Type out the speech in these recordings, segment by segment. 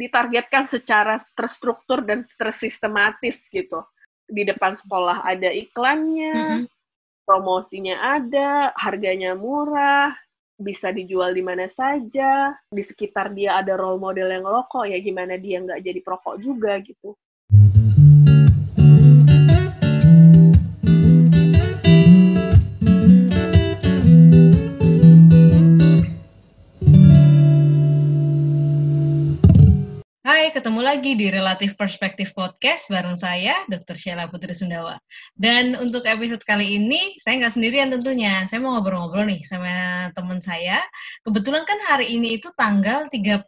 ditargetkan secara terstruktur dan tersistematis gitu. Di depan sekolah ada iklannya, mm -hmm. promosinya ada, harganya murah, bisa dijual di mana saja, di sekitar dia ada role model yang rokok, ya gimana dia nggak jadi perokok juga gitu. Hai, ketemu lagi di Relatif Perspektif Podcast bareng saya, Dr. Sheila Putri Sundawa. Dan untuk episode kali ini, saya nggak sendirian tentunya. Saya mau ngobrol-ngobrol nih sama teman saya. Kebetulan kan hari ini itu tanggal 31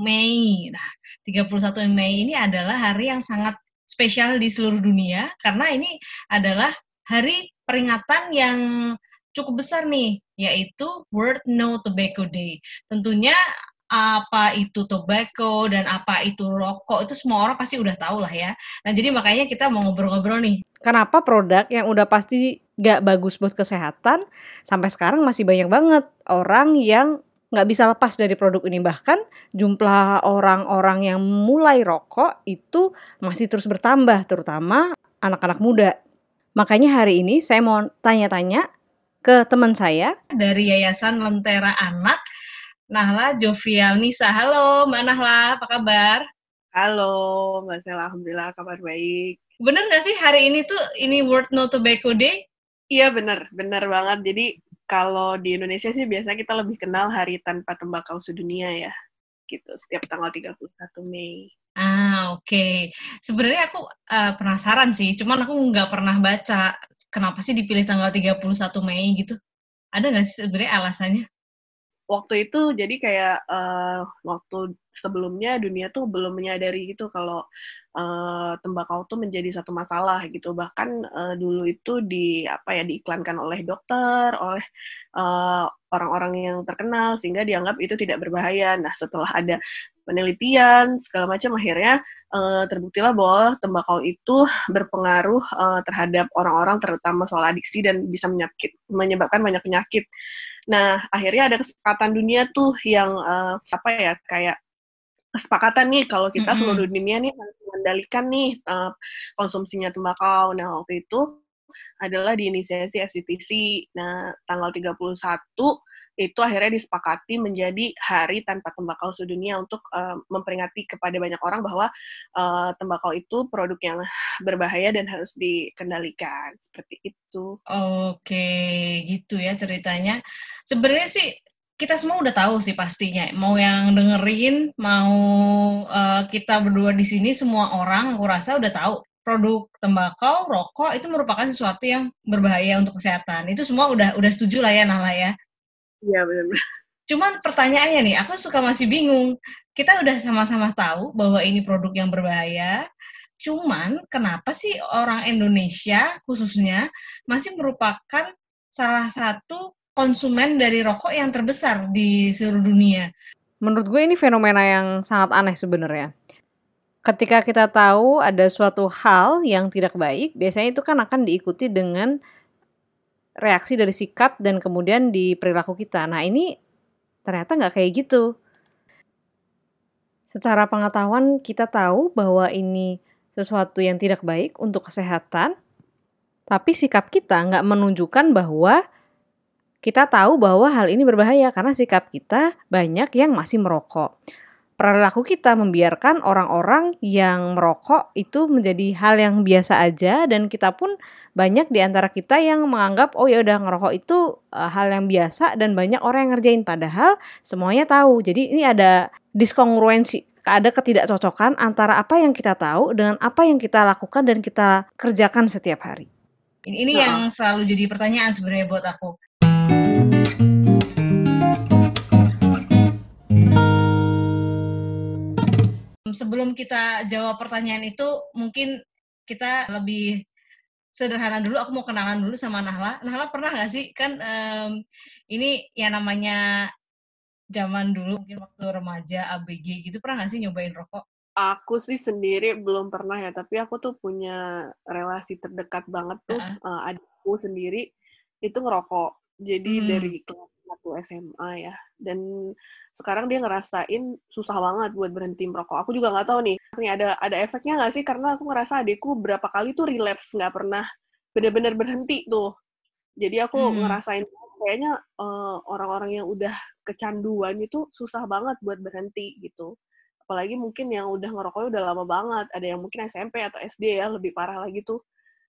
Mei. Nah, 31 Mei ini adalah hari yang sangat spesial di seluruh dunia, karena ini adalah hari peringatan yang cukup besar nih, yaitu World No Tobacco Day. Tentunya apa itu tobacco dan apa itu rokok itu semua orang pasti udah tahu lah ya. Nah jadi makanya kita mau ngobrol-ngobrol nih. Kenapa produk yang udah pasti gak bagus buat kesehatan sampai sekarang masih banyak banget orang yang nggak bisa lepas dari produk ini bahkan jumlah orang-orang yang mulai rokok itu masih terus bertambah terutama anak-anak muda. Makanya hari ini saya mau tanya-tanya ke teman saya dari Yayasan Lentera Anak Nahla Jovial Nisa. Halo Mbak Nahla, apa kabar? Halo Mbak Sela, Alhamdulillah kabar baik. Bener nggak sih hari ini tuh ini World No Tobacco Day? Iya bener, bener banget. Jadi kalau di Indonesia sih biasanya kita lebih kenal Hari Tanpa Tembakau Sedunia ya. Gitu, setiap tanggal 31 Mei. Ah, oke. Okay. Sebenarnya aku uh, penasaran sih, cuman aku nggak pernah baca kenapa sih dipilih tanggal 31 Mei gitu. Ada nggak sih sebenarnya alasannya? Waktu itu jadi kayak uh, waktu sebelumnya dunia tuh belum menyadari gitu kalau uh, tembakau tuh menjadi satu masalah gitu. Bahkan uh, dulu itu di apa ya diiklankan oleh dokter oleh orang orang-orang yang terkenal sehingga dianggap itu tidak berbahaya. Nah setelah ada penelitian segala macam akhirnya uh, terbuktilah bahwa tembakau itu berpengaruh uh, terhadap orang-orang terutama soal adiksi dan bisa menyakit, menyebabkan banyak penyakit. Nah, akhirnya ada kesepakatan dunia tuh yang uh, apa ya kayak kesepakatan nih kalau kita mm -hmm. seluruh dunia nih mengendalikan nih uh, konsumsinya tembakau. Nah, waktu itu adalah di inisiasi FCTC. Nah, tanggal 31 itu akhirnya disepakati menjadi hari tanpa tembakau sedunia untuk uh, memperingati kepada banyak orang bahwa uh, tembakau itu produk yang berbahaya dan harus dikendalikan seperti itu. Oke, gitu ya ceritanya. Sebenarnya sih kita semua udah tahu sih pastinya. Mau yang dengerin, mau uh, kita berdua di sini, semua orang aku rasa udah tahu produk tembakau, rokok itu merupakan sesuatu yang berbahaya untuk kesehatan. Itu semua udah udah setuju lah ya Nala ya. Iya benar. Cuman pertanyaannya nih, aku suka masih bingung. Kita udah sama-sama tahu bahwa ini produk yang berbahaya. Cuman kenapa sih orang Indonesia khususnya masih merupakan salah satu konsumen dari rokok yang terbesar di seluruh dunia? Menurut gue ini fenomena yang sangat aneh sebenarnya. Ketika kita tahu ada suatu hal yang tidak baik, biasanya itu kan akan diikuti dengan reaksi dari sikap dan kemudian di perilaku kita. Nah ini ternyata nggak kayak gitu. Secara pengetahuan kita tahu bahwa ini sesuatu yang tidak baik untuk kesehatan, tapi sikap kita nggak menunjukkan bahwa kita tahu bahwa hal ini berbahaya karena sikap kita banyak yang masih merokok perilaku kita membiarkan orang-orang yang merokok itu menjadi hal yang biasa aja dan kita pun banyak di antara kita yang menganggap oh ya udah ngerokok itu uh, hal yang biasa dan banyak orang yang ngerjain padahal semuanya tahu. Jadi ini ada diskongruensi ada ketidakcocokan antara apa yang kita tahu dengan apa yang kita lakukan dan kita kerjakan setiap hari. Ini, ini nah. yang selalu jadi pertanyaan sebenarnya buat aku. Sebelum kita jawab pertanyaan itu mungkin kita lebih sederhana dulu. Aku mau kenalan dulu sama Nahla. Nahla pernah nggak sih? Kan um, ini yang namanya zaman dulu mungkin waktu remaja ABG gitu pernah nggak sih nyobain rokok? Aku sih sendiri belum pernah ya tapi aku tuh punya relasi terdekat banget tuh uh -huh. uh, adikku sendiri itu ngerokok. Jadi hmm. dari kelas satu SMA ya. Dan sekarang dia ngerasain susah banget buat berhenti merokok. Aku juga nggak tahu nih nih ada ada efeknya nggak sih? Karena aku ngerasa adikku berapa kali tuh relapse nggak pernah benar-benar berhenti tuh. Jadi aku hmm. ngerasain kayaknya uh, orang-orang yang udah kecanduan itu susah banget buat berhenti gitu. Apalagi mungkin yang udah ngerokoknya udah lama banget. Ada yang mungkin SMP atau SD ya lebih parah lagi tuh.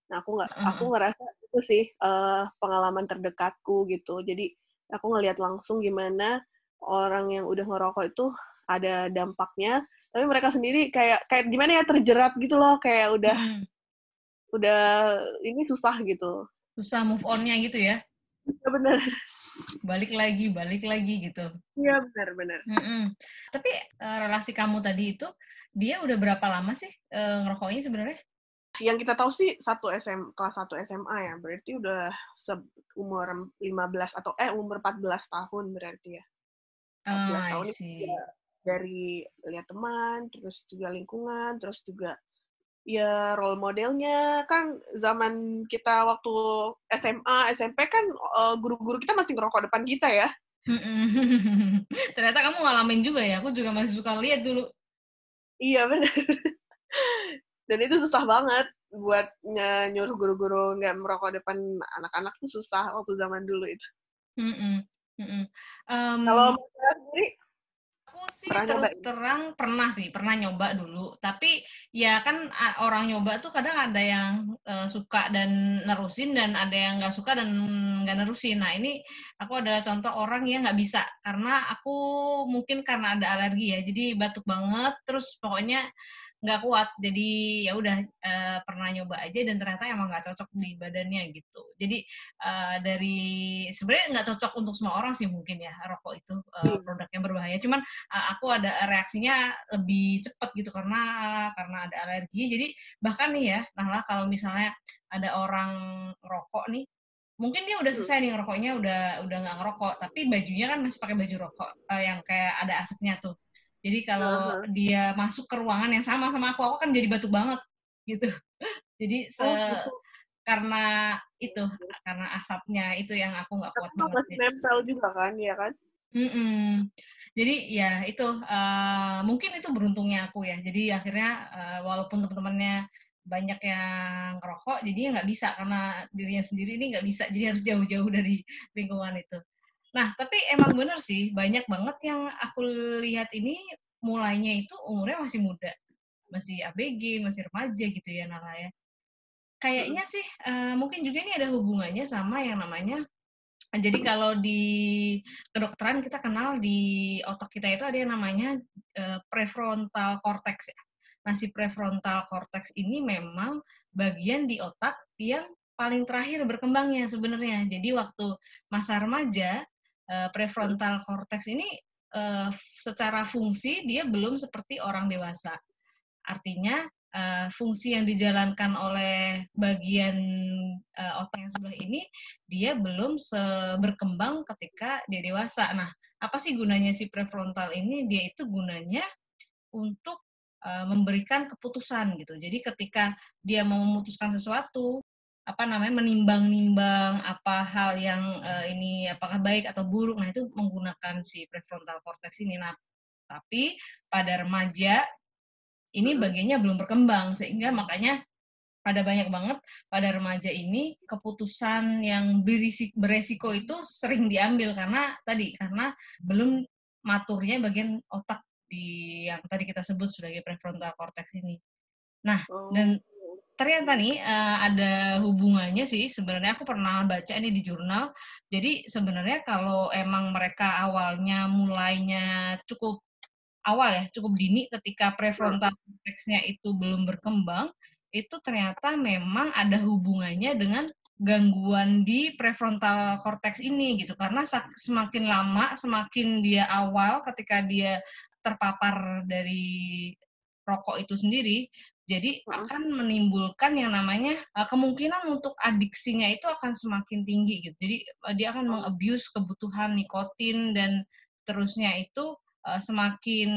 Nah aku nggak aku ngerasa itu sih uh, pengalaman terdekatku gitu. Jadi aku ngelihat langsung gimana orang yang udah ngerokok itu ada dampaknya tapi mereka sendiri kayak kayak gimana ya terjerat gitu loh kayak udah hmm. udah ini susah gitu susah move onnya gitu ya Iya benar. Balik lagi, balik lagi gitu. Iya benar benar. Mm -mm. Tapi uh, relasi kamu tadi itu dia udah berapa lama sih uh, ngerokoknya sebenarnya? Yang kita tahu sih satu SM kelas 1 SMA ya, berarti udah umur 15 atau eh umur 14 tahun berarti ya. 14 oh, ah, tahun itu dari lihat teman, terus juga lingkungan, terus juga ya role modelnya kan zaman kita waktu SMA, SMP kan uh, guru-guru kita masih ngerokok depan kita ya. Ternyata kamu ngalamin juga ya, aku juga masih suka lihat dulu. Iya benar. dan itu susah banget buat nyuruh guru-guru nggak merokok depan anak-anak tuh susah waktu zaman dulu itu. Mm -mm. Mm -mm. Um, Kalau sendiri, aku sih pernah terus nyoba. terang pernah sih pernah nyoba dulu. Tapi ya kan orang nyoba tuh kadang ada yang uh, suka dan nerusin dan ada yang nggak suka dan nggak nerusin. Nah ini aku adalah contoh orang yang nggak bisa karena aku mungkin karena ada alergi ya. Jadi batuk banget. Terus pokoknya nggak kuat. Jadi ya udah uh, pernah nyoba aja dan ternyata emang nggak cocok di badannya gitu. Jadi uh, dari sebenarnya nggak cocok untuk semua orang sih mungkin ya rokok itu uh, produk yang berbahaya. Cuman uh, aku ada reaksinya lebih cepat gitu karena karena ada alergi. Jadi bahkan nih ya nah kalau misalnya ada orang rokok nih mungkin dia udah selesai nih ngerokoknya udah udah nggak ngerokok. Tapi bajunya kan masih pakai baju rokok uh, yang kayak ada asapnya tuh jadi kalau uh-huh. dia masuk ke ruangan yang sama sama aku, aku kan jadi batuk banget gitu. Jadi se oh, gitu. karena itu karena asapnya itu yang aku nggak kuat banget. Masih nempel juga kan, ya kan? Mm-mm. Jadi ya itu uh, mungkin itu beruntungnya aku ya. Jadi akhirnya uh, walaupun teman-temannya banyak yang ngerokok, jadi nggak bisa karena dirinya sendiri ini nggak bisa. Jadi harus jauh-jauh dari lingkungan itu. Nah, tapi emang bener sih, banyak banget yang aku lihat ini mulainya itu umurnya masih muda. Masih ABG, masih remaja gitu ya Nala ya. Kayaknya sih uh, mungkin juga ini ada hubungannya sama yang namanya jadi kalau di kedokteran kita kenal di otak kita itu ada yang namanya uh, prefrontal cortex ya. Nah, si prefrontal cortex ini memang bagian di otak yang paling terakhir berkembangnya sebenarnya. Jadi waktu masa remaja uh, prefrontal cortex ini uh, secara fungsi dia belum seperti orang dewasa. Artinya uh, fungsi yang dijalankan oleh bagian uh, otak yang sebelah ini dia belum berkembang ketika dia dewasa. Nah, apa sih gunanya si prefrontal ini? Dia itu gunanya untuk memberikan keputusan gitu. Jadi ketika dia mau memutuskan sesuatu, apa namanya menimbang-nimbang apa hal yang uh, ini apakah baik atau buruk. Nah itu menggunakan si prefrontal cortex ini. Nah tapi pada remaja ini bagiannya belum berkembang. Sehingga makanya ada banyak banget pada remaja ini keputusan yang berisik, beresiko itu sering diambil. Karena tadi karena belum maturnya bagian otak di yang tadi kita sebut sebagai prefrontal cortex ini. Nah, oh. dan ternyata nih uh, ada hubungannya sih sebenarnya. Aku pernah baca ini di jurnal. Jadi sebenarnya kalau emang mereka awalnya mulainya cukup awal ya cukup dini ketika prefrontal cortexnya itu belum berkembang itu ternyata memang ada hubungannya dengan gangguan di prefrontal cortex ini gitu. Karena semakin lama semakin dia awal ketika dia terpapar dari rokok itu sendiri jadi akan menimbulkan yang namanya uh, kemungkinan untuk adiksinya itu akan semakin tinggi gitu. Jadi uh, dia akan mengabuse kebutuhan nikotin dan terusnya itu uh, semakin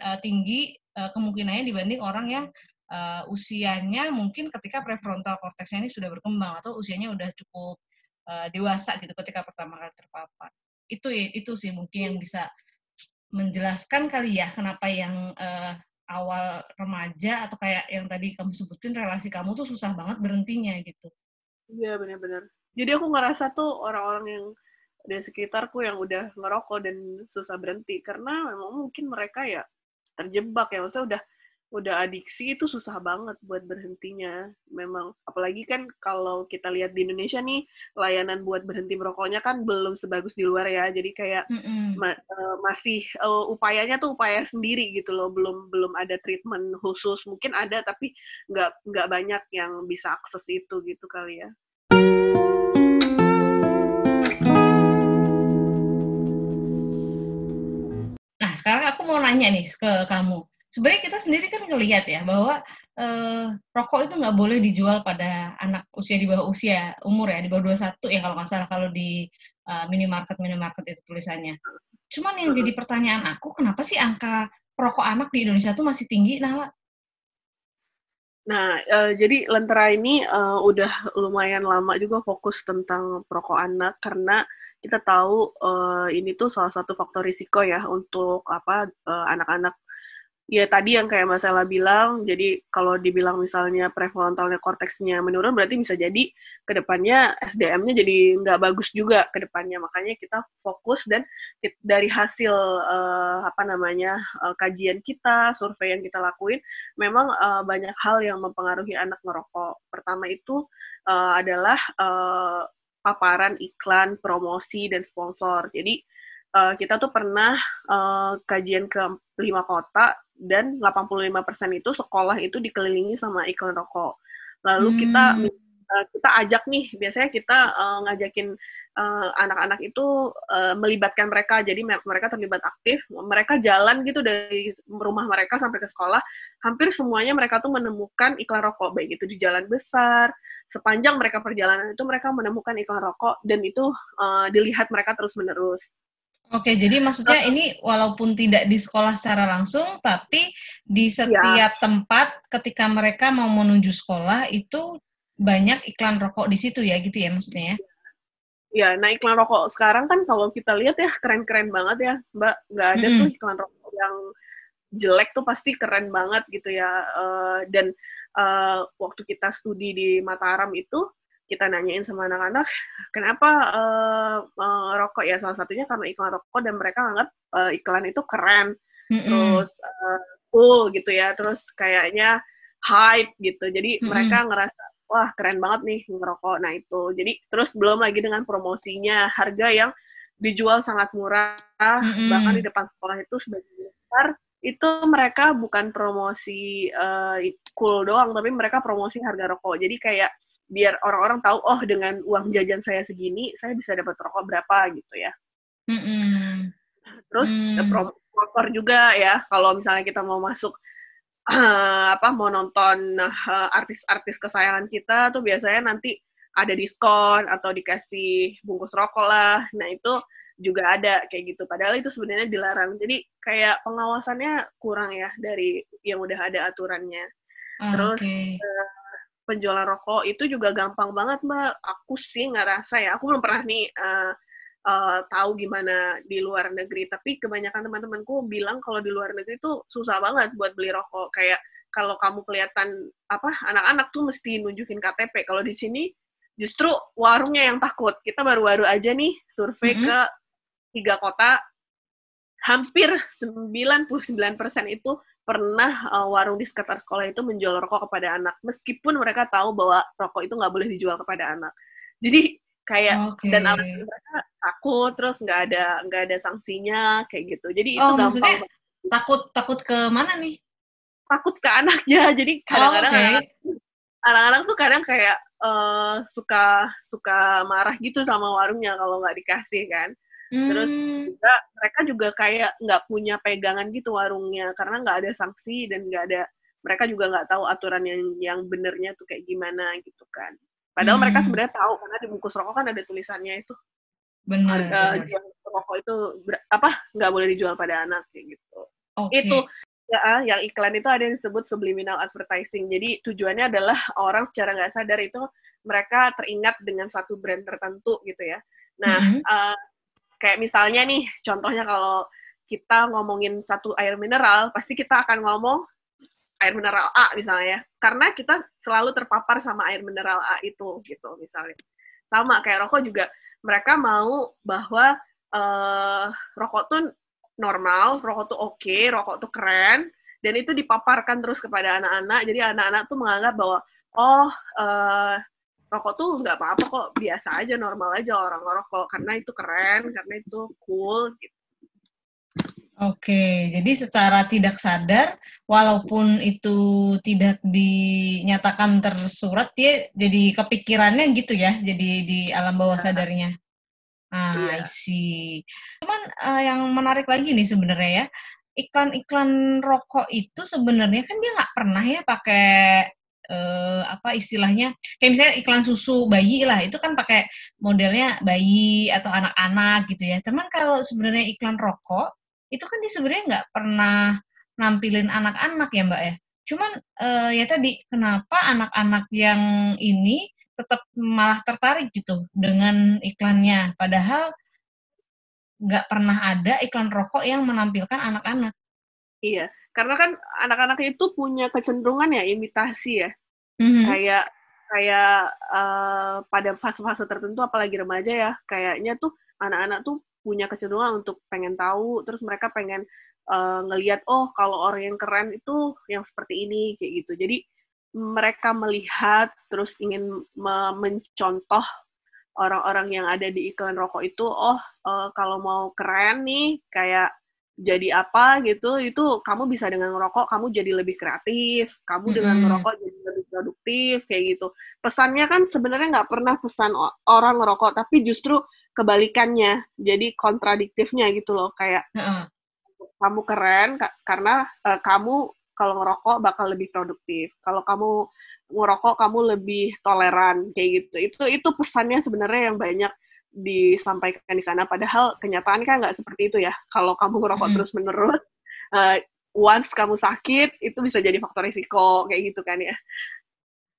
uh, tinggi uh, kemungkinannya dibanding orang yang uh, usianya mungkin ketika prefrontal cortexnya ini sudah berkembang atau usianya udah cukup uh, dewasa gitu ketika pertama kali terpapar. itu itu sih mungkin yang bisa menjelaskan kali ya kenapa yang uh, awal remaja atau kayak yang tadi kamu sebutin relasi kamu tuh susah banget berhentinya gitu. Iya benar-benar. Jadi aku ngerasa tuh orang-orang yang di sekitarku yang udah ngerokok dan susah berhenti karena memang mungkin mereka ya terjebak ya maksudnya udah udah adiksi itu susah banget buat berhentinya. Memang apalagi kan kalau kita lihat di Indonesia nih layanan buat berhenti merokoknya kan belum sebagus di luar ya. Jadi kayak mm -hmm. ma uh, masih uh, upayanya tuh upaya sendiri gitu loh. Belum belum ada treatment khusus. Mungkin ada tapi nggak nggak banyak yang bisa akses itu gitu kali ya. Nah, sekarang aku mau nanya nih ke kamu sebenarnya kita sendiri kan ngelihat ya bahwa eh, rokok itu nggak boleh dijual pada anak usia di bawah usia umur ya di bawah 21 ya kalau nggak salah kalau di uh, minimarket minimarket itu tulisannya. Cuman yang jadi pertanyaan aku kenapa sih angka rokok anak di Indonesia tuh masih tinggi, Nala? Nah, uh, jadi Lentera ini uh, udah lumayan lama juga fokus tentang perokok anak karena kita tahu uh, ini tuh salah satu faktor risiko ya untuk apa anak-anak ya tadi yang kayak Mas Ella bilang, jadi kalau dibilang misalnya prefrontalnya korteksnya menurun, berarti bisa jadi ke depannya SDM-nya jadi nggak bagus juga ke depannya. Makanya kita fokus dan dari hasil uh, apa namanya uh, kajian kita, survei yang kita lakuin, memang uh, banyak hal yang mempengaruhi anak merokok. Pertama itu uh, adalah uh, paparan iklan, promosi dan sponsor. Jadi uh, kita tuh pernah uh, kajian ke lima kota dan 85% itu sekolah itu dikelilingi sama iklan rokok. Lalu hmm. kita uh, kita ajak nih, biasanya kita uh, ngajakin anak-anak uh, itu uh, melibatkan mereka, jadi mereka terlibat aktif, mereka jalan gitu dari rumah mereka sampai ke sekolah, hampir semuanya mereka tuh menemukan iklan rokok, baik itu di jalan besar, sepanjang mereka perjalanan itu mereka menemukan iklan rokok dan itu uh, dilihat mereka terus menerus. Oke, jadi maksudnya ini walaupun tidak di sekolah secara langsung, tapi di iya. setiap ya. tempat ketika mereka mau menuju sekolah itu banyak iklan rokok di situ ya, gitu ya maksudnya ya? Ya, nah iklan rokok sekarang kan kalau kita lihat ya keren-keren banget ya, Mbak. Nggak ada mm -hmm. tuh iklan rokok yang jelek tuh pasti keren banget gitu ya. Uh, dan uh, waktu kita studi di Mataram itu kita nanyain sama anak-anak kenapa uh, uh, rokok ya? Salah satunya karena iklan rokok dan mereka anggap uh, iklan itu keren. Mm-hmm. terus uh, cool gitu ya. Terus kayaknya hype gitu. Jadi mm-hmm. mereka ngerasa wah keren banget nih ngerokok. Nah itu. Jadi terus belum lagi dengan promosinya. Harga yang dijual sangat murah. Mm-hmm. bahkan di depan sekolah itu sebagian besar itu mereka bukan promosi uh, cool doang tapi mereka promosi harga rokok. Jadi kayak biar orang-orang tahu oh dengan uang jajan saya segini saya bisa dapat rokok berapa gitu ya. Mm -hmm. Terus mm. promotor juga ya kalau misalnya kita mau masuk uh, apa mau nonton uh, artis-artis kesayangan kita tuh biasanya nanti ada diskon atau dikasih bungkus rokok lah. Nah itu juga ada kayak gitu. Padahal itu sebenarnya dilarang. Jadi kayak pengawasannya kurang ya dari yang udah ada aturannya. Terus okay. uh, penjualan rokok itu juga gampang banget mbak. Aku sih ngerasa ya, aku belum pernah nih uh, uh, tahu gimana di luar negeri. Tapi kebanyakan teman-temanku bilang kalau di luar negeri itu susah banget buat beli rokok. Kayak kalau kamu kelihatan apa anak-anak tuh mesti nunjukin KTP. Kalau di sini justru warungnya yang takut. Kita baru-baru aja nih survei mm -hmm. ke tiga kota, hampir 99% itu pernah uh, warung di sekitar sekolah itu menjual rokok kepada anak meskipun mereka tahu bahwa rokok itu nggak boleh dijual kepada anak. Jadi kayak okay. dan alasan mereka takut terus nggak ada nggak ada sanksinya kayak gitu. Jadi itu oh, gampang takut takut ke mana nih? Takut ke anaknya. Jadi kadang-kadang oh, okay. anak-anak tuh kadang kayak uh, suka suka marah gitu sama warungnya kalau nggak dikasih kan Terus hmm. juga mereka juga kayak nggak punya pegangan gitu warungnya karena nggak ada sanksi dan nggak ada mereka juga nggak tahu aturan yang yang benernya tuh kayak gimana gitu kan. Padahal hmm. mereka sebenarnya tahu karena di bungkus rokok kan ada tulisannya itu. Benar. Harga jual rokok itu ber, apa nggak boleh dijual pada anak kayak gitu. Okay. Itu ya ah, yang iklan itu ada yang disebut subliminal advertising. Jadi tujuannya adalah orang secara nggak sadar itu mereka teringat dengan satu brand tertentu gitu ya. Nah, mm -hmm. uh, kayak misalnya nih, contohnya kalau kita ngomongin satu air mineral, pasti kita akan ngomong air mineral A misalnya, karena kita selalu terpapar sama air mineral A itu gitu misalnya. Sama kayak rokok juga, mereka mau bahwa uh, rokok tuh normal, rokok tuh oke, okay, rokok tuh keren, dan itu dipaparkan terus kepada anak-anak. Jadi anak-anak tuh menganggap bahwa oh uh, rokok tuh nggak apa-apa kok, biasa aja, normal aja orang rokok karena itu keren, karena itu cool gitu. Oke, jadi secara tidak sadar, walaupun itu tidak dinyatakan tersurat, dia jadi kepikirannya gitu ya, jadi di alam bawah iya. sadarnya. Ah, iya. I see. Cuman uh, yang menarik lagi nih sebenarnya ya, iklan-iklan rokok itu sebenarnya kan dia nggak pernah ya pakai uh, apa istilahnya kayak misalnya iklan susu bayi lah itu kan pakai modelnya bayi atau anak-anak gitu ya. Cuman kalau sebenarnya iklan rokok itu kan dia sebenarnya nggak pernah nampilin anak-anak ya mbak ya. Cuman uh, ya tadi kenapa anak-anak yang ini tetap malah tertarik gitu dengan iklannya. Padahal nggak pernah ada iklan rokok yang menampilkan anak-anak. Iya, karena kan anak-anak itu punya kecenderungan ya imitasi ya. Mm-hmm. Kayak kayak uh, pada fase-fase tertentu apalagi remaja ya, kayaknya tuh anak-anak tuh punya kecenderungan untuk pengen tahu, terus mereka pengen uh, ngelihat oh kalau orang yang keren itu yang seperti ini kayak gitu. Jadi mereka melihat terus ingin mencontoh orang-orang yang ada di iklan rokok itu, oh uh, kalau mau keren nih kayak jadi apa gitu, itu kamu bisa dengan ngerokok, kamu jadi lebih kreatif, kamu hmm. dengan ngerokok jadi lebih produktif kayak gitu. Pesannya kan sebenarnya nggak pernah pesan orang ngerokok, tapi justru kebalikannya, jadi kontradiktifnya gitu loh, kayak uh kamu keren karena uh, kamu kalau ngerokok bakal lebih produktif. Kalau kamu ngerokok kamu lebih toleran kayak gitu. Itu itu pesannya sebenarnya yang banyak disampaikan di sana. Padahal kenyataan kan nggak seperti itu ya. Kalau kamu ngerokok mm terus menerus, uh, once kamu sakit itu bisa jadi faktor risiko kayak gitu kan ya.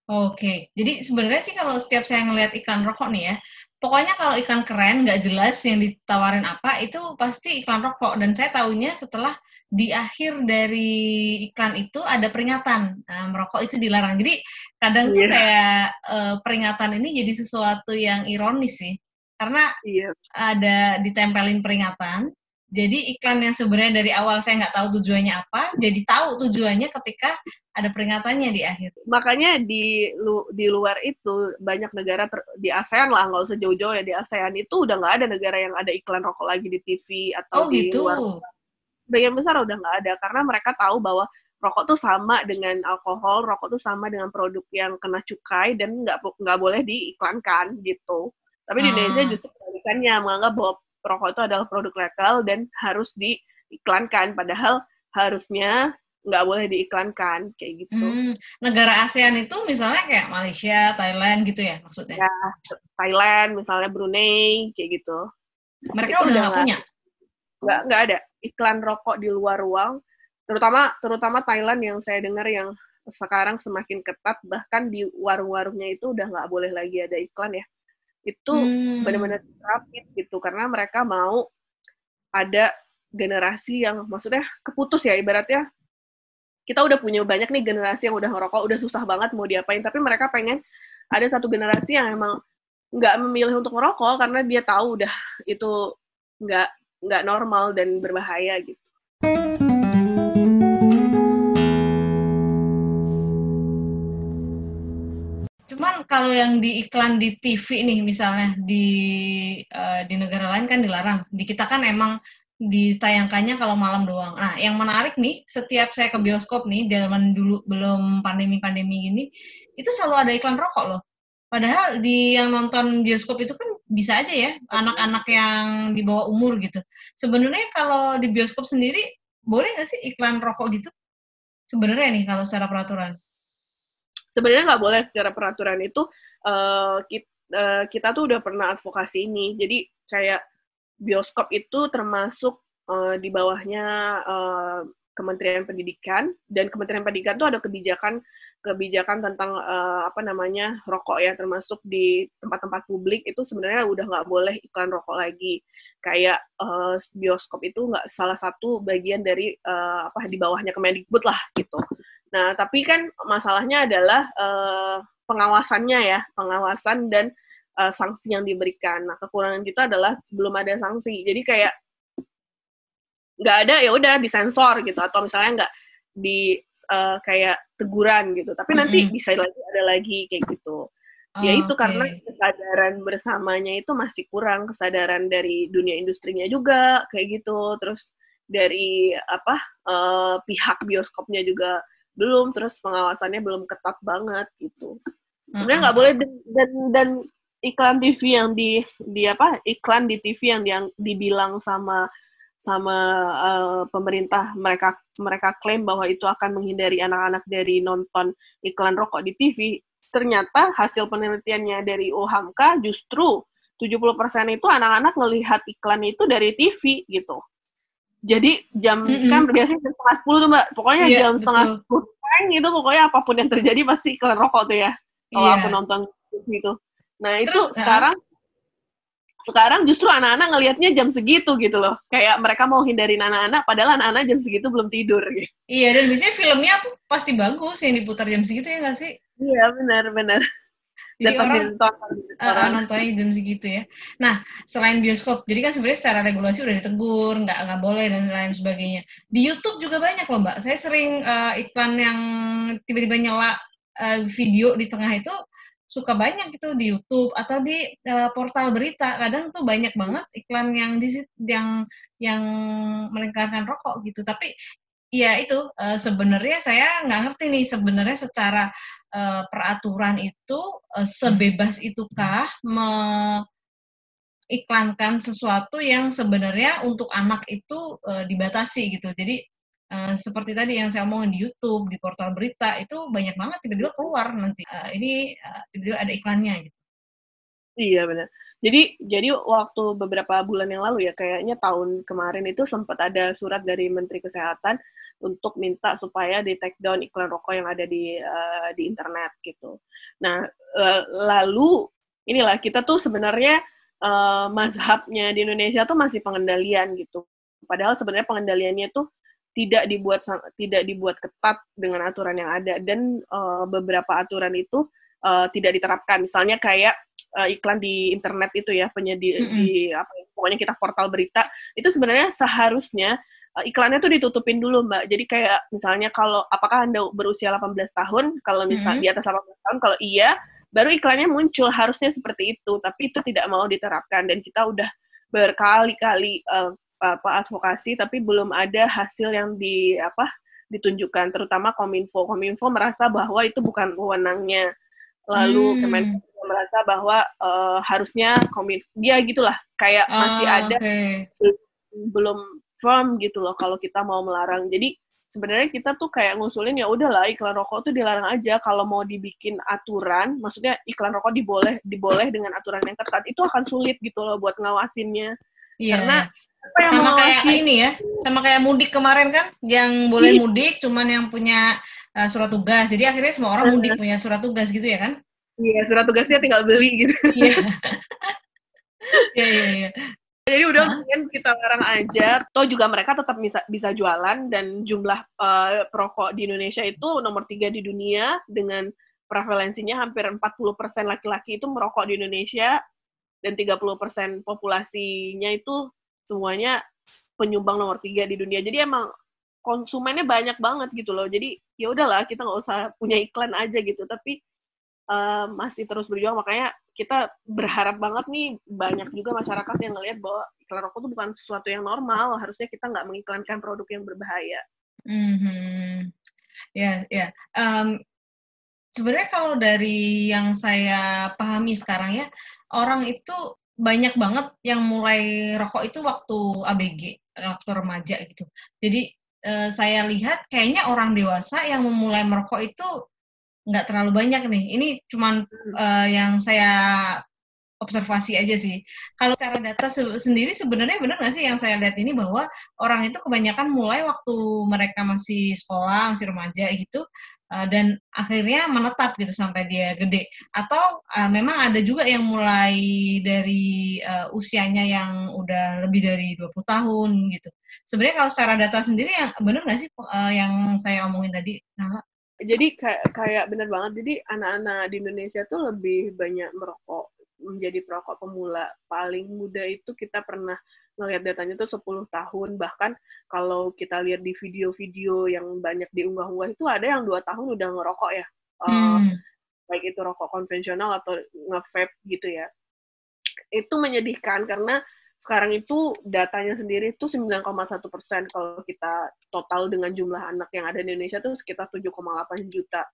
Oke, jadi sebenarnya sih kalau setiap saya ngelihat iklan rokok nih ya, pokoknya kalau iklan keren nggak jelas yang ditawarin apa itu pasti iklan rokok dan saya tahunya setelah di akhir dari iklan itu ada peringatan nah, merokok itu dilarang jadi kadang yeah. tuh iya. kayak uh, peringatan ini jadi sesuatu yang ironis sih karena yeah. ada ditempelin peringatan jadi iklan yang sebenarnya dari awal saya nggak tahu tujuannya apa, jadi tahu tujuannya ketika ada peringatannya di akhir. Makanya di lu, di luar itu banyak negara ter, di ASEAN lah nggak usah jauh-jauh ya di ASEAN itu udah nggak ada negara yang ada iklan rokok lagi di TV atau oh, di gitu. luar. Bagian besar udah nggak ada karena mereka tahu bahwa rokok tuh sama dengan alkohol, rokok tuh sama dengan produk yang kena cukai dan nggak nggak boleh diiklankan gitu. Tapi di Indonesia ah. justru kebalikannya menganggap bahwa rokok itu adalah produk legal dan harus diiklankan padahal harusnya nggak boleh diiklankan kayak gitu. Hmm, negara ASEAN itu misalnya kayak Malaysia, Thailand gitu ya maksudnya? Ya, Thailand, misalnya Brunei kayak gitu. Mereka itu udah nggak punya? Nggak nggak ada iklan rokok di luar ruang, terutama terutama Thailand yang saya dengar yang sekarang semakin ketat bahkan di warung-warungnya itu udah nggak boleh lagi ada iklan ya itu hmm. benar-benar rapid gitu karena mereka mau ada generasi yang maksudnya keputus ya ibaratnya kita udah punya banyak nih generasi yang udah ngerokok udah susah banget mau diapain tapi mereka pengen ada satu generasi yang emang nggak memilih untuk ngerokok karena dia tahu udah itu nggak nggak normal dan berbahaya gitu. Cuman kalau yang di iklan di TV nih misalnya di uh, di negara lain kan dilarang. Di kita kan emang ditayangkannya kalau malam doang. Nah, yang menarik nih, setiap saya ke bioskop nih, zaman dulu belum pandemi-pandemi gini, itu selalu ada iklan rokok loh. Padahal di yang nonton bioskop itu kan bisa aja ya, anak-anak yang di bawah umur gitu. Sebenarnya kalau di bioskop sendiri, boleh nggak sih iklan rokok gitu? Sebenarnya nih kalau secara peraturan sebenarnya nggak boleh secara peraturan itu uh, kita, uh, kita tuh udah pernah advokasi ini. Jadi kayak bioskop itu termasuk uh, di bawahnya uh, Kementerian Pendidikan. Dan Kementerian Pendidikan itu ada kebijakan kebijakan tentang uh, apa namanya rokok ya. Termasuk di tempat-tempat publik itu sebenarnya udah nggak boleh iklan rokok lagi. Kayak uh, bioskop itu nggak salah satu bagian dari uh, apa di bawahnya Kemendikbud lah gitu. Nah tapi kan masalahnya adalah uh, pengawasannya ya pengawasan dan uh, sanksi yang diberikan. Nah kekurangan kita adalah belum ada sanksi jadi kayak nggak ada ya udah disensor gitu atau misalnya nggak di uh, kayak teguran gitu. Tapi nanti mm -hmm. bisa lagi ada lagi kayak gitu. Oh, ya itu okay. karena kesadaran bersamanya itu masih kurang kesadaran dari dunia industrinya juga kayak gitu. Terus dari apa uh, pihak bioskopnya juga belum. Terus pengawasannya belum ketat banget gitu. Sebenarnya nggak boleh dan dan iklan TV yang di di apa iklan di TV yang yang dibilang sama sama uh, pemerintah mereka mereka klaim bahwa itu akan menghindari anak-anak dari nonton iklan rokok di TV ternyata hasil penelitiannya dari OHAMKA justru 70% itu anak-anak melihat iklan itu dari TV gitu jadi jam mm -hmm. kan biasanya jam setengah sepuluh tuh mbak pokoknya yeah, jam setengah sepuluh itu pokoknya apa pun yang terjadi pasti iklan rokok tuh ya kalau yeah. aku nonton TV itu nah itu Terus, sekarang sekarang justru anak-anak ngelihatnya jam segitu gitu loh. Kayak mereka mau hindarin anak-anak, padahal anak-anak jam segitu belum tidur. Gitu. Iya, dan biasanya filmnya tuh pasti bagus yang diputar jam segitu ya nggak sih? Iya, benar-benar. Jadi dan orang, nonton, uh, nontonnya jam segitu ya. Nah, selain bioskop, jadi kan sebenarnya secara regulasi udah ditegur, nggak nggak boleh dan lain sebagainya. Di YouTube juga banyak loh mbak. Saya sering uh, iklan yang tiba-tiba nyala uh, video di tengah itu suka banyak gitu di YouTube atau di uh, portal berita kadang tuh banyak banget iklan yang di yang yang melingkarkan rokok gitu tapi ya itu uh, sebenarnya saya nggak ngerti nih sebenarnya secara uh, peraturan itu uh, sebebas itukah mengiklankan sesuatu yang sebenarnya untuk anak itu uh, dibatasi gitu jadi Uh, seperti tadi yang saya omongin di YouTube, di portal berita itu banyak banget tiba-tiba keluar nanti uh, ini uh, tiba-tiba ada iklannya gitu. Iya benar. Jadi jadi waktu beberapa bulan yang lalu ya kayaknya tahun kemarin itu sempat ada surat dari Menteri Kesehatan untuk minta supaya di take down iklan rokok yang ada di uh, di internet gitu. Nah uh, lalu inilah kita tuh sebenarnya uh, mazhabnya di Indonesia tuh masih pengendalian gitu. Padahal sebenarnya pengendaliannya tuh tidak dibuat tidak dibuat ketat dengan aturan yang ada dan uh, beberapa aturan itu uh, tidak diterapkan misalnya kayak uh, iklan di internet itu ya penyedia mm -hmm. di apa ya, pokoknya kita portal berita itu sebenarnya seharusnya uh, iklannya tuh ditutupin dulu mbak jadi kayak misalnya kalau apakah anda berusia 18 tahun kalau misal mm -hmm. di atas 18 tahun kalau iya baru iklannya muncul harusnya seperti itu tapi itu tidak mau diterapkan dan kita udah berkali-kali uh, apa advokasi tapi belum ada hasil yang di apa ditunjukkan terutama Kominfo. Kominfo merasa bahwa itu bukan wewenangnya. Lalu hmm. Kementerian merasa bahwa uh, harusnya Kominfo dia gitulah kayak oh, masih ada okay. belum firm gitu loh kalau kita mau melarang. Jadi sebenarnya kita tuh kayak ngusulin ya udahlah iklan rokok tuh dilarang aja kalau mau dibikin aturan, maksudnya iklan rokok diboleh diboleh dengan aturan yang ketat itu akan sulit gitu loh buat ngawasinnya. Yeah. Karena sama kayak ini ya, sama kayak mudik kemarin kan, yang boleh iya. mudik cuman yang punya uh, surat tugas. Jadi akhirnya semua orang mudik punya surat tugas gitu ya kan? Iya, surat tugasnya tinggal beli gitu. Iya. Iya, iya, iya. Jadi udah mungkin kita larang aja. Toh juga mereka tetap bisa bisa jualan dan jumlah uh, perokok di Indonesia itu nomor tiga di dunia dengan prevalensinya hampir 40% laki-laki itu merokok di Indonesia dan 30% populasinya itu semuanya penyumbang nomor tiga di dunia. Jadi emang konsumennya banyak banget gitu loh. Jadi ya udahlah kita nggak usah punya iklan aja gitu. Tapi uh, masih terus berjuang. Makanya kita berharap banget nih banyak juga masyarakat yang ngelihat bahwa iklan rokok itu bukan sesuatu yang normal. Harusnya kita nggak mengiklankan produk yang berbahaya. Hmm, ya, ya. Sebenarnya kalau dari yang saya pahami sekarang ya, orang itu banyak banget yang mulai rokok itu waktu ABG, waktu remaja gitu. Jadi eh, saya lihat kayaknya orang dewasa yang memulai merokok itu nggak terlalu banyak nih. Ini cuman eh, yang saya observasi aja sih. Kalau cara data se sendiri sebenarnya benar nggak sih yang saya lihat ini bahwa orang itu kebanyakan mulai waktu mereka masih sekolah, masih remaja gitu, uh, dan akhirnya menetap gitu sampai dia gede. Atau uh, memang ada juga yang mulai dari uh, usianya yang udah lebih dari 20 tahun gitu. Sebenarnya kalau secara data sendiri yang benar nggak sih uh, yang saya omongin tadi, Nala? Jadi kayak kayak benar banget. Jadi anak-anak di Indonesia tuh lebih banyak merokok menjadi perokok pemula paling muda itu kita pernah ngelihat datanya tuh 10 tahun bahkan kalau kita lihat di video-video yang banyak diunggah-unggah itu ada yang dua tahun udah ngerokok ya eh, hmm. uh, baik itu rokok konvensional atau nge-vape gitu ya itu menyedihkan karena sekarang itu datanya sendiri itu 9,1 persen kalau kita total dengan jumlah anak yang ada di Indonesia itu sekitar 7,8 juta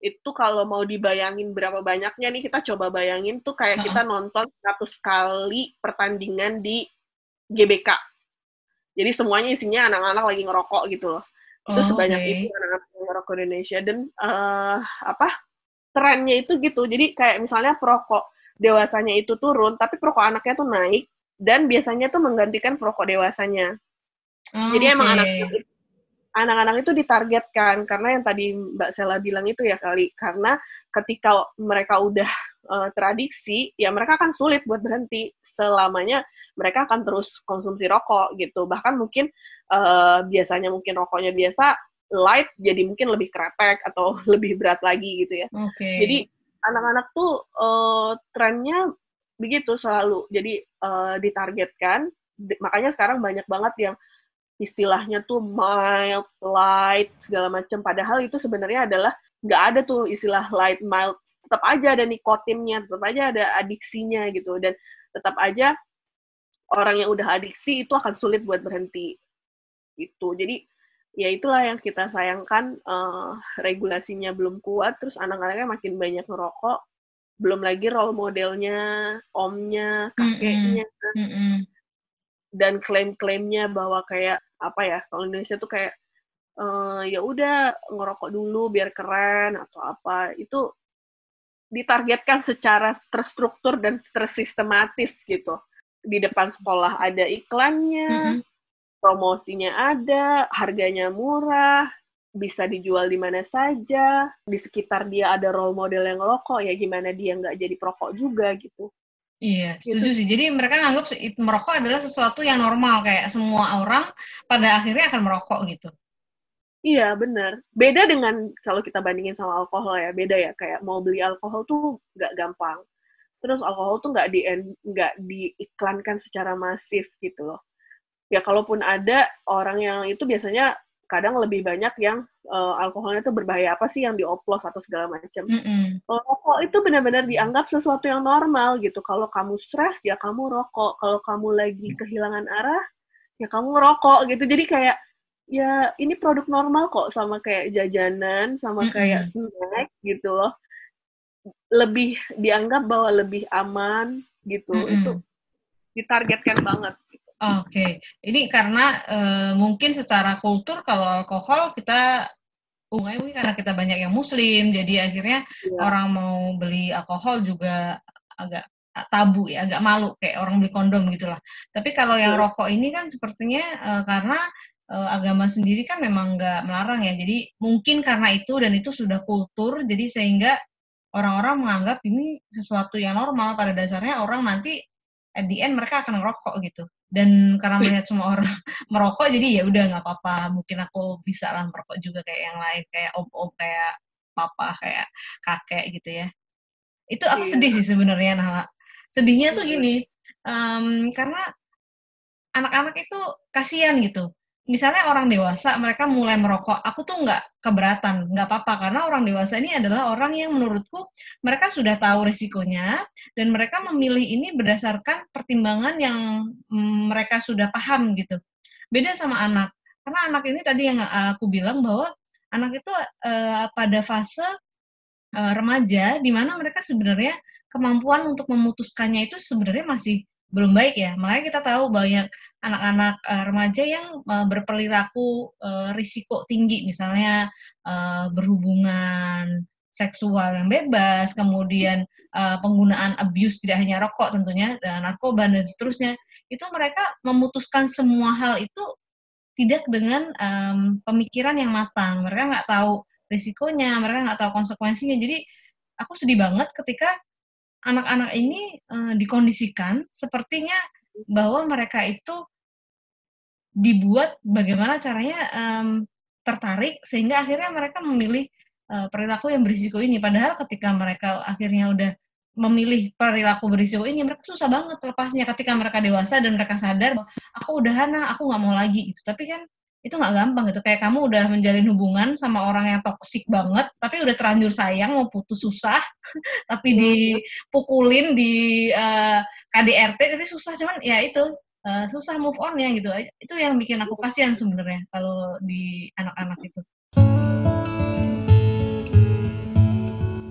itu kalau mau dibayangin berapa banyaknya nih kita coba bayangin tuh kayak kita nonton 100 kali pertandingan di GBK. Jadi semuanya isinya anak-anak lagi ngerokok gitu loh. Itu oh, sebanyak okay. itu anak-anak ngerokok Indonesia dan uh, apa trennya itu gitu. Jadi kayak misalnya perokok dewasanya itu turun, tapi perokok anaknya tuh naik dan biasanya tuh menggantikan perokok dewasanya. Oh, Jadi okay. emang anak anak-anak itu ditargetkan karena yang tadi Mbak Sela bilang itu ya kali karena ketika mereka udah uh, tradisi ya mereka akan sulit buat berhenti selamanya mereka akan terus konsumsi rokok gitu bahkan mungkin uh, biasanya mungkin rokoknya biasa light jadi mungkin lebih kretek atau lebih berat lagi gitu ya okay. jadi anak-anak tuh uh, trennya begitu selalu jadi uh, ditargetkan makanya sekarang banyak banget yang istilahnya tuh mild, light, segala macam. Padahal itu sebenarnya adalah nggak ada tuh istilah light, mild. Tetap aja ada nikotinnya, tetap aja ada adiksinya gitu. Dan tetap aja orang yang udah adiksi itu akan sulit buat berhenti. Itu. Jadi ya itulah yang kita sayangkan uh, regulasinya belum kuat, terus anak-anaknya makin banyak ngerokok. Belum lagi role modelnya, omnya, kakeknya. Mm -hmm. dan klaim-klaimnya bahwa kayak apa ya kalau Indonesia tuh kayak uh, ya udah ngerokok dulu biar keren atau apa itu ditargetkan secara terstruktur dan tersistematis gitu di depan sekolah ada iklannya mm -hmm. promosinya ada harganya murah bisa dijual di mana saja di sekitar dia ada role model yang ngerokok ya gimana dia nggak jadi perokok juga gitu Iya, setuju gitu. sih. Jadi mereka nganggap merokok adalah sesuatu yang normal, kayak semua orang pada akhirnya akan merokok gitu. Iya, benar. Beda dengan kalau kita bandingin sama alkohol ya, beda ya. Kayak mau beli alkohol tuh nggak gampang. Terus alkohol tuh nggak di nggak diiklankan secara masif gitu loh. Ya kalaupun ada orang yang itu biasanya kadang lebih banyak yang uh, alkoholnya itu berbahaya apa sih yang dioplos atau segala macam. Mm -hmm. Rokok itu benar-benar dianggap sesuatu yang normal gitu. Kalau kamu stres ya kamu rokok. Kalau kamu lagi kehilangan arah ya kamu rokok gitu. Jadi kayak ya ini produk normal kok sama kayak jajanan sama mm -hmm. kayak snack gitu loh. Lebih dianggap bahwa lebih aman gitu. Mm -hmm. Itu ditargetkan banget. Oke, okay. ini karena uh, mungkin secara kultur kalau alkohol kita umumnya mungkin karena kita banyak yang muslim, jadi akhirnya yeah. orang mau beli alkohol juga agak tabu ya, agak malu kayak orang beli kondom gitulah. Tapi kalau yang yeah. rokok ini kan sepertinya uh, karena uh, agama sendiri kan memang nggak melarang ya, jadi mungkin karena itu dan itu sudah kultur, jadi sehingga orang-orang menganggap ini sesuatu yang normal. Pada dasarnya orang nanti at the end mereka akan ngerokok gitu dan karena melihat semua orang merokok jadi ya udah nggak apa-apa. Mungkin aku bisa lah merokok juga kayak yang lain kayak om-om kayak papa kayak kakek gitu ya. Itu aku iya. sedih sih sebenarnya Nala sedihnya tuh gini um, karena anak-anak itu kasihan gitu misalnya orang dewasa mereka mulai merokok, aku tuh nggak keberatan, nggak apa-apa karena orang dewasa ini adalah orang yang menurutku mereka sudah tahu risikonya dan mereka memilih ini berdasarkan pertimbangan yang mm, mereka sudah paham gitu. Beda sama anak, karena anak ini tadi yang aku bilang bahwa anak itu uh, pada fase uh, remaja di mana mereka sebenarnya kemampuan untuk memutuskannya itu sebenarnya masih belum baik ya. Makanya kita tahu banyak anak-anak uh, remaja yang uh, berperilaku uh, risiko tinggi, misalnya uh, berhubungan seksual yang bebas, kemudian uh, penggunaan abuse tidak hanya rokok tentunya dan narkoba dan seterusnya. Itu mereka memutuskan semua hal itu tidak dengan um, pemikiran yang matang. Mereka nggak tahu risikonya mereka nggak tahu konsekuensinya. Jadi aku sedih banget ketika anak-anak ini uh, dikondisikan sepertinya bahwa mereka itu dibuat bagaimana caranya um, tertarik sehingga akhirnya mereka memilih uh, perilaku yang berisiko ini. Padahal ketika mereka akhirnya udah memilih perilaku berisiko ini, mereka susah banget lepasnya ketika mereka dewasa dan mereka sadar bahwa aku udah hana, aku nggak mau lagi. Gitu. Tapi kan itu nggak gampang gitu. Kayak kamu udah menjalin hubungan sama orang yang toksik banget, tapi udah terlanjur sayang, mau putus susah, tapi iya, iya. dipukulin di uh, eh, KDRT, tapi susah. Cuman ya itu uh, susah move on ya gitu itu yang bikin aku kasihan sebenarnya kalau di anak-anak itu